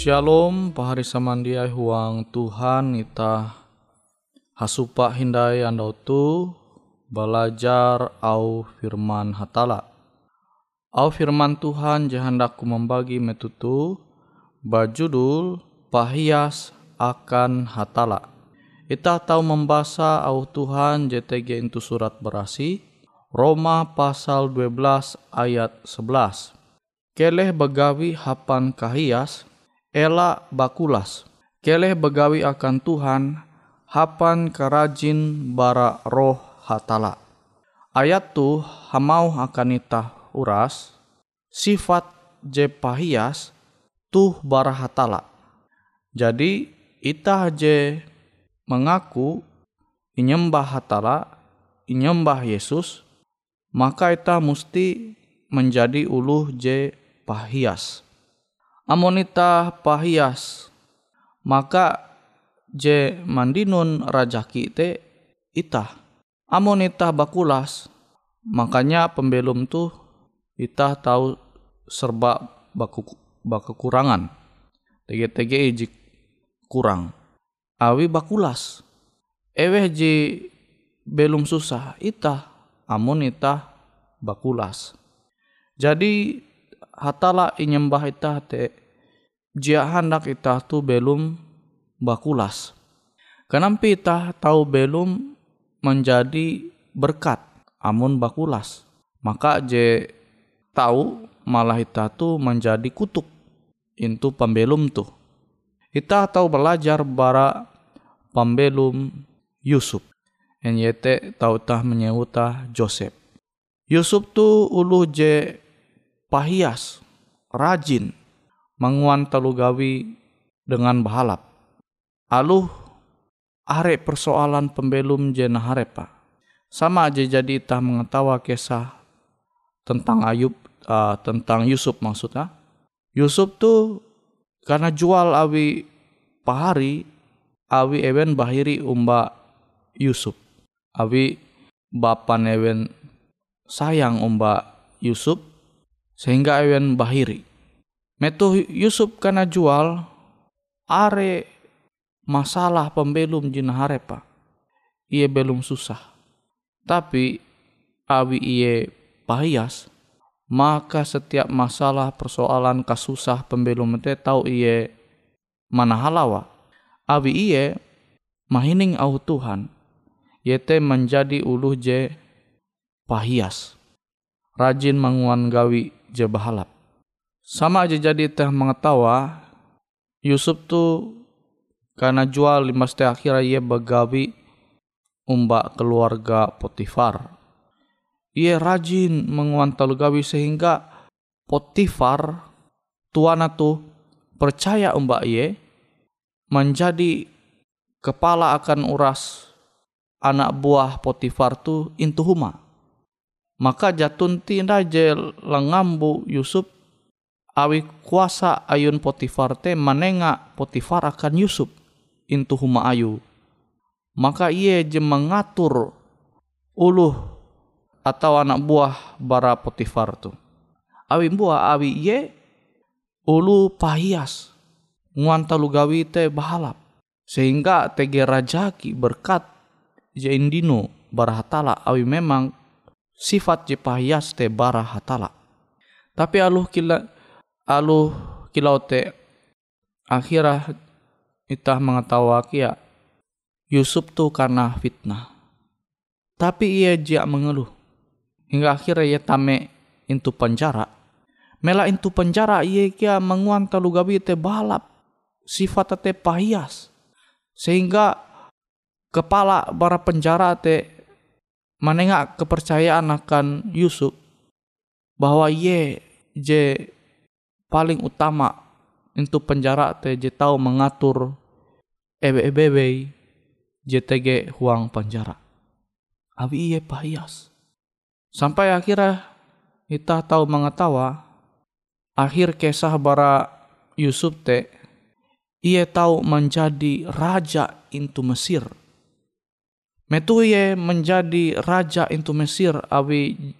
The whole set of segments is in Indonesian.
Shalom, pahari samandiai huang Tuhan kita hasupa hindai andau tu belajar au firman hatala. Au firman Tuhan jahandaku membagi metutu bajudul pahias akan hatala. kita tahu membaca au Tuhan JTG itu surat berasi Roma pasal 12 ayat 11. Keleh begawi hapan kahias ela bakulas. Keleh begawi akan Tuhan, hapan kerajin bara roh hatala. Ayat tu hamau akan ita uras, sifat je pahias tuh bara hatala. Jadi ita je mengaku inyembah hatala, inyembah Yesus, maka ita mesti menjadi uluh je pahias. Amonita pahias, maka je mandinun rajaki te ita. Amonita bakulas, makanya pembelum tuh ita tahu serba baku. Tege-tege ijik kurang. Awi bakulas. Eweh ji belum susah ita amun ita bakulas. Jadi hatala inyembah ita te jia hendak ita tu belum bakulas. Kenapa ita tahu belum menjadi berkat amun bakulas. Maka je tahu malah ita tu menjadi kutuk itu pembelum tu. Ita tahu belajar bara pembelum Yusuf. NYT tahu tah menyewuta Joseph. Yusuf tu ulu je pahias, rajin, menguan telu gawi dengan bahalap. Aluh are persoalan pembelum je naharepa. Sama aja jadi tah mengetawa kisah tentang Ayub, uh, tentang Yusuf maksudnya. Yusuf tu karena jual awi pahari, awi ewen bahiri umba Yusuf. Awi bapan ewen sayang umba Yusuf sehingga ewen bahiri. Metu Yusuf karena jual are masalah pembelum jina harepa. Ia belum susah. Tapi awi iye pahias maka setiap masalah persoalan kasusah pembelum te tahu iye mana halawa. Awi iye mahining au Tuhan yete menjadi uluh je pahias. Rajin menguan gawi je bahalap. Sama aja jadi teh mengetawa Yusuf tu karena jual limas teh akhirnya ia begawi umba keluarga Potifar. Ia rajin menguantal gawi sehingga Potifar tuana tu percaya umba ia menjadi kepala akan uras anak buah Potifar tu intu huma. Maka jatun tinda je lengambu Yusuf. Awi kuasa ayun Potifar te manenga Potifar akan Yusuf. Intu huma ayu. Maka ia je mengatur uluh atau anak buah bara Potifar tu. Awi buah awi ye ulu pahias. Nguantalu gawi te bahalap. Sehingga tege rajaki berkat. Je indino barahatala awi memang sifat je pahias te barahatala. Tapi aluh kila aluh kilau te akhirah itah mengetahui ya Yusuf tu karena fitnah. Tapi ia jia mengeluh. Hingga akhirnya ia tame intu penjara. Mela intu penjara ia kia menguan talu gabi te balap. Sifat te pahias. Sehingga kepala bara penjara te menengak kepercayaan akan Yusuf bahwa ye je paling utama itu penjara te je tahu mengatur ebe-ebe JTG huang penjara. Abi iye pahias. Sampai akhirnya kita tahu mengetawa akhir kisah bara Yusuf te ia tahu menjadi raja into Mesir. Metu ia menjadi raja into Mesir awi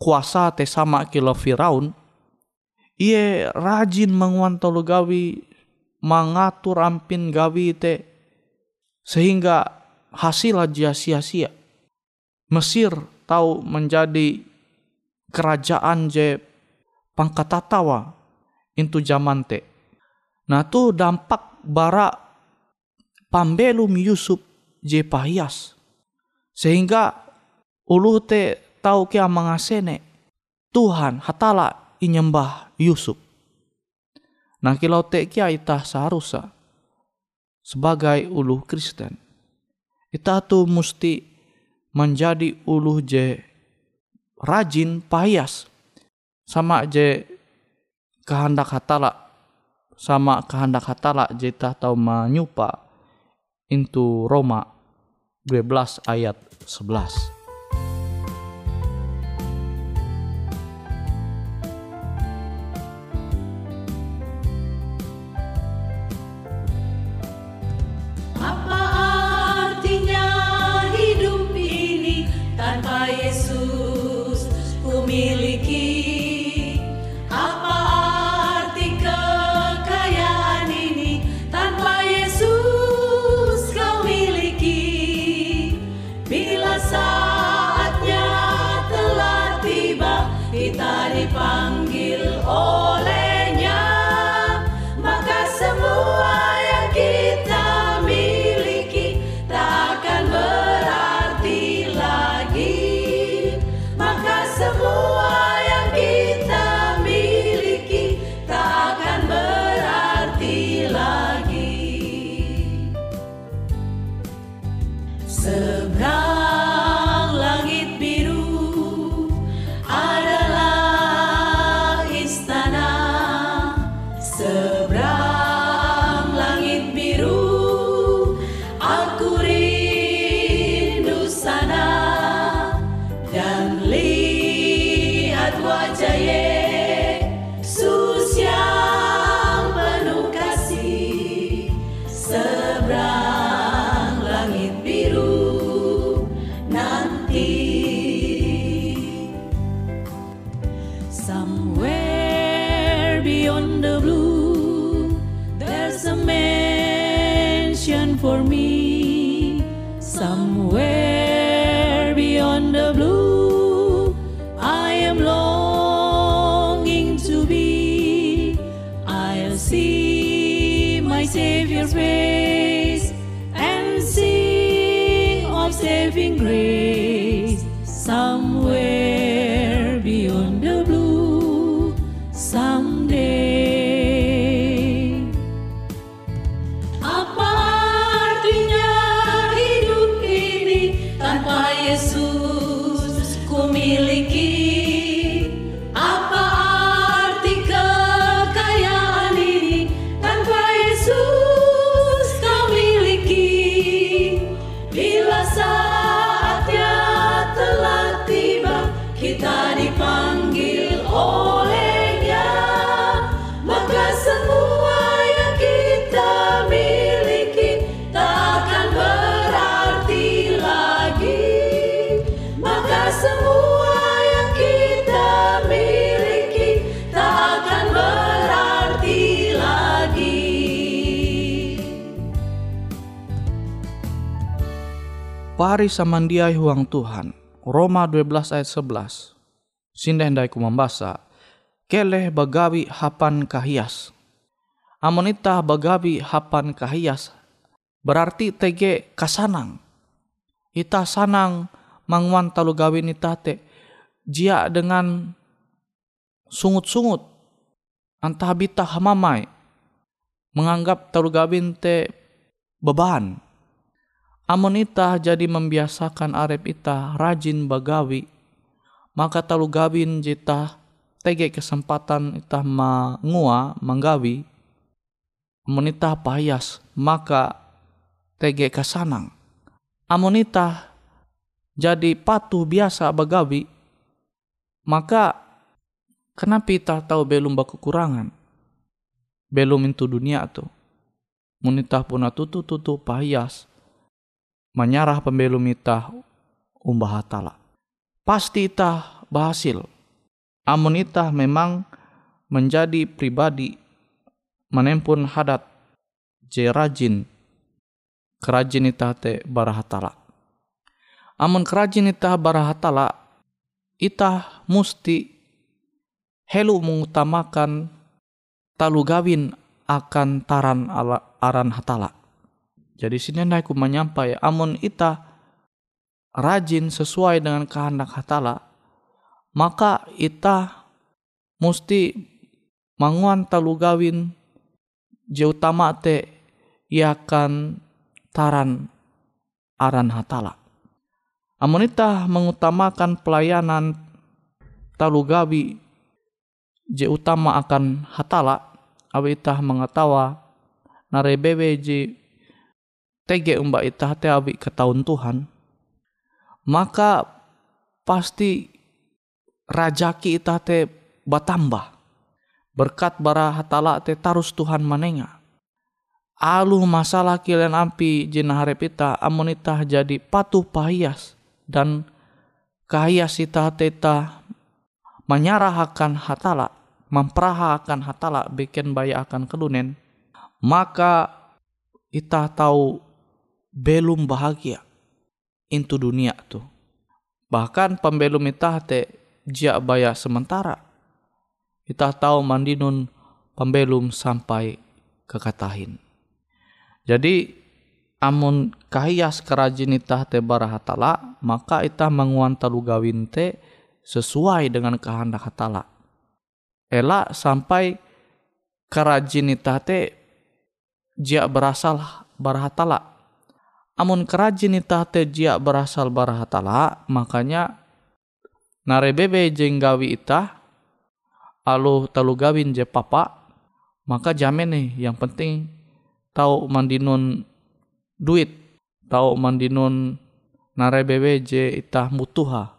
kuasa te sama kilo Firaun. Ia rajin menguantolu gawi mengatur ampin gawi te sehingga hasil aja sia-sia. Mesir tahu menjadi kerajaan je pangkat tatawa itu zaman te. Nah tu dampak bara pambelum Yusuf je pahias. Sehingga ulu te tahu kia mengasene Tuhan hatala inyembah Yusuf. Nah kilau te kia itah seharusnya sebagai ulu Kristen. Itah tu mesti menjadi ulu je rajin pahias sama je kehendak hatala sama kehendak hatala je itah tahu menyupa into Roma 12 ayat 11. living grave. Pari samandiai huang Tuhan. Roma 12 ayat 11. Sindah hendai ku membasa. Keleh bagawi hapan kahias. Amonita bagawi hapan kahias. Berarti tege kasanang. Ita sanang mangwan talu gawin ita te. Jia dengan sungut-sungut. Antah bita hamamai. Menganggap talu gawin te beban. Amun ita jadi membiasakan arep ita rajin bagawi, maka talu gawin jita tege kesempatan ita mangua manggawi, amun ita payas maka tege kasanang. Amun ita jadi patuh biasa bagawi, maka kenapa ita tahu belum kekurangan? Belum itu dunia tu. Munita puna tutu tutu payas menyarah pembelum ita umbah hatala. Pasti ita berhasil. Amun ita memang menjadi pribadi menempun hadat je rajin kerajin ita te barahatala. Amun kerajin ita barahatala ita musti helu mengutamakan talu gawin akan taran ala aran hatala. Jadi sini ku menyampai amun ita rajin sesuai dengan kehendak hatala, maka ita musti manguan talu gawin je utama te ia akan taran aran hatala. Amun ita mengutamakan pelayanan talu gawi je utama akan hatala, awi ita mengetawa narebebe je tege umba ita te awi ke tahun Tuhan, maka pasti rajaki ita te batambah. Berkat bara hatala te tarus Tuhan manenga. Alu masalah kalian ampi jina harap ita amun ita jadi patuh pahias dan kahias ita teta menyarahkan hatala memperahakan hatala bikin baya akan kelunen maka ita tahu belum bahagia into dunia tuh bahkan pembelum ita te jia baya sementara ita tahu mandinun pembelum sampai kekatahin jadi amun kahias kerajin itah te barahatala maka itah manguan talu gawin te sesuai dengan kehendak hatala. Ela sampai kerajin itah te jia berasal barahatala. Amun kerajin itah te jia berasal barahatala makanya narebebe jenggawi itah alu talu gawin je papa maka jamin nih yang penting tahu mandinun duit tahu mandinun narebebe je itah mutuha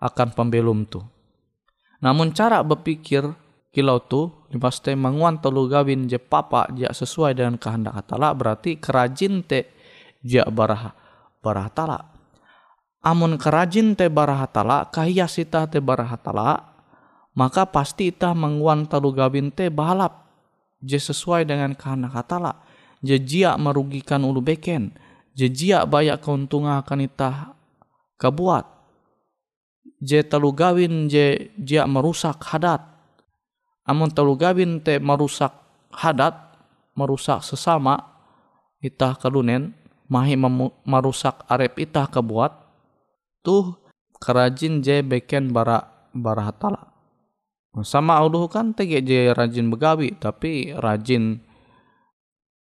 akan pembelum tu. Namun cara berpikir kilau tu dipaste manguan telu gawin je papa je sesuai dengan kehendak hatala berarti kerajin te je barah hatala. Amun kerajin te barah hatala kahias itah te barah hatala maka pasti itah manguan telu gawin te balap je sesuai dengan kehendak hatala jejia merugikan ulu beken. Jejia banyak keuntungan akan itah kabuat. Je telu gawin je jia merusak hadat. Amun telu gawin te merusak hadat merusak sesama itah kalunen mahi merusak arep itah kebuat tuh kerajin je beken bara bara hatala. Sama uluh kan tege je rajin begawi tapi rajin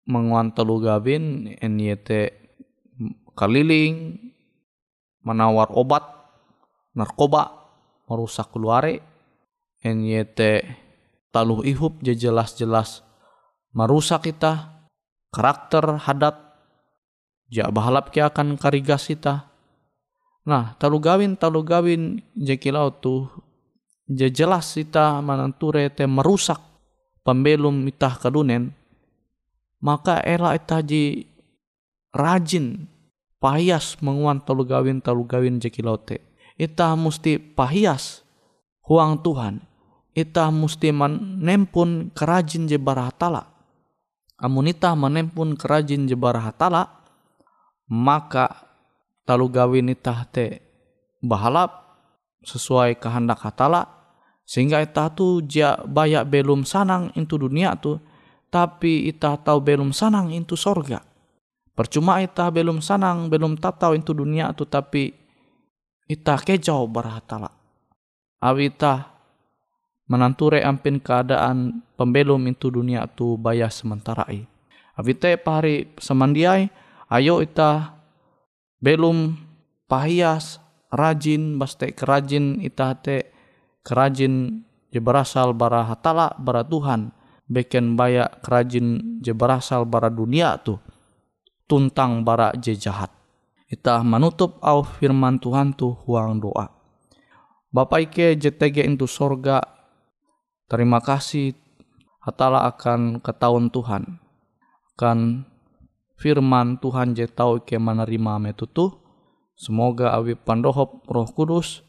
menguan telu gawin NYT keliling menawar obat narkoba merusak keluare NYT taluh ihup je jelas-jelas merusak kita karakter hadat ja bahalap ki akan karigas kita nah talu gawin talu gawin je kilau tu je jelas kita mananture te merusak pembelum itah kadunen maka era itaji rajin pahias menguan talu gawin talu gawin jekilote. Ita musti pahias huang Tuhan. Ita musti menempun kerajin je barahatala. Amun ita menempun kerajin je barahatala, maka talu ita te bahalap sesuai kehendak hatala sehingga ita tu ja bayak belum sanang into dunia tu tapi ita tahu belum sanang itu sorga. Percuma ita belum sanang, belum tahu itu dunia tu tapi ita kejauh barahatala. Awi ita menanture ampin keadaan pembelum itu dunia tu bayar sementara i. Awi te pari semandiai, ayo ita belum pahias rajin baste kerajin ita te kerajin je berasal bara hatala bara Tuhan beken baya kerajin je berasal bara dunia tu tuntang bara je jahat. Ita menutup au firman Tuhan tu huang doa. Bapak Ike JTG itu sorga, terima kasih hatala akan ketahuan Tuhan. Akan firman Tuhan je tahu Ike menerima metutu. Semoga awi pandohop roh kudus,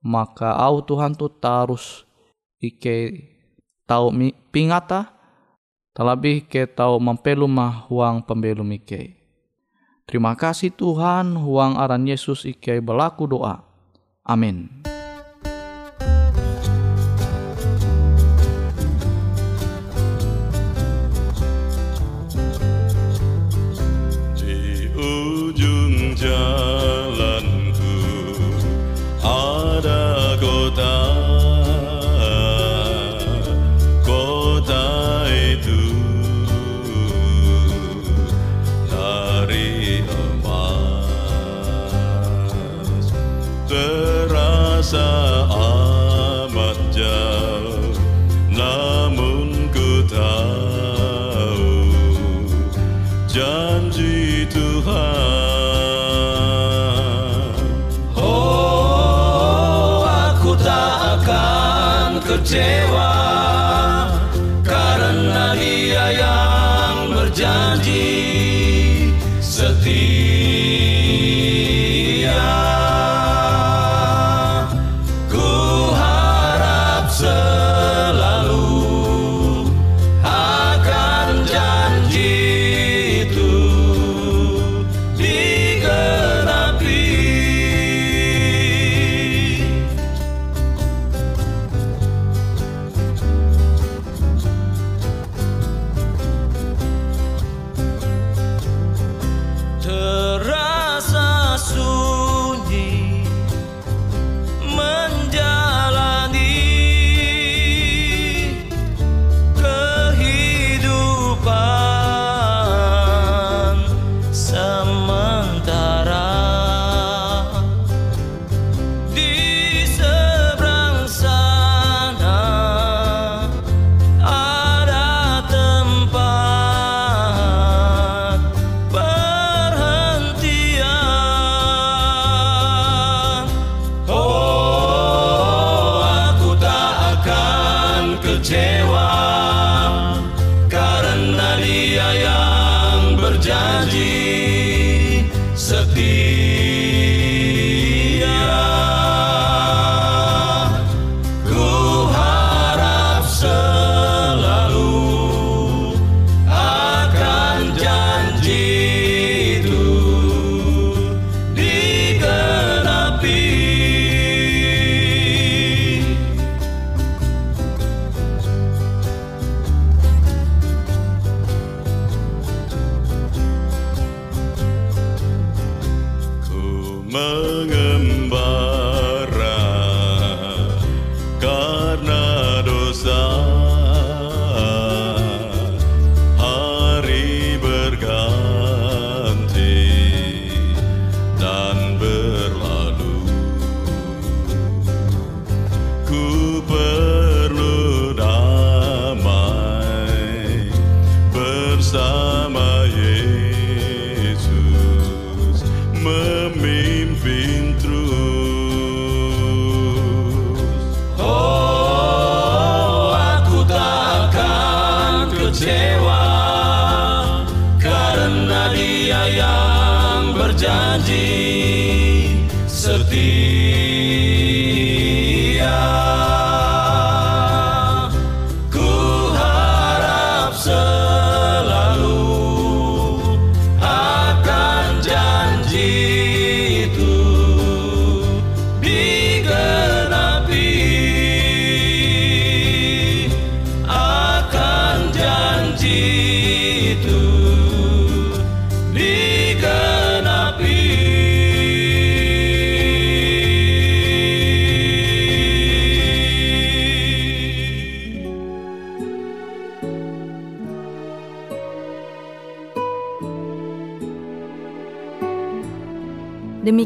maka au Tuhan tu tarus Ike tahu pingata terlebih ke tahu mempelumah huang pembelum ike. Terima kasih Tuhan huang aran Yesus ike berlaku doa. Amin. mga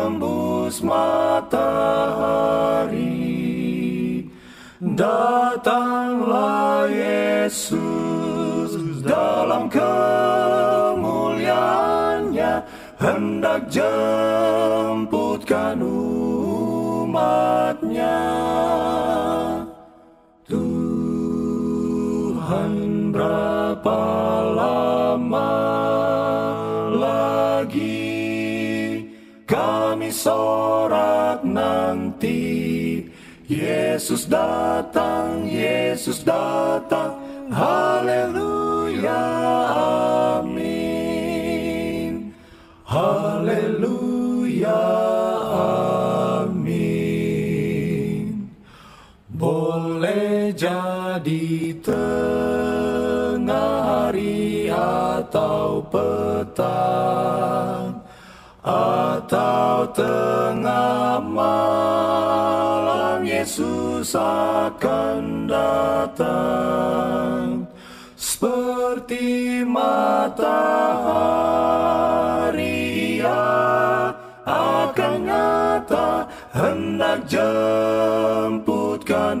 ditembus matahari Datanglah Yesus dalam kemuliaannya hendak jemputkan umatnya. Tuhan berapa sorak nanti. Yesus datang, Yesus datang, haleluya, tengah malam Yesus akan datang. Seperti matahari ia akan nyata hendak jemputkan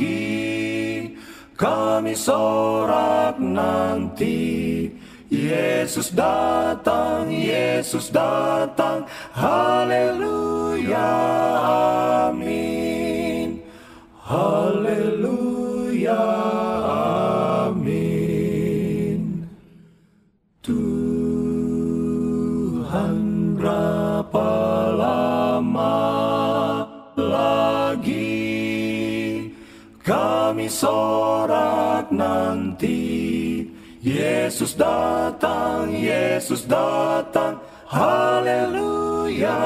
lagi kami sorak nanti. Yesus datang, Yesus datang, haleluya, amin, haleluya, sorak nanti. Yesus datang, Yesus datang, haleluya,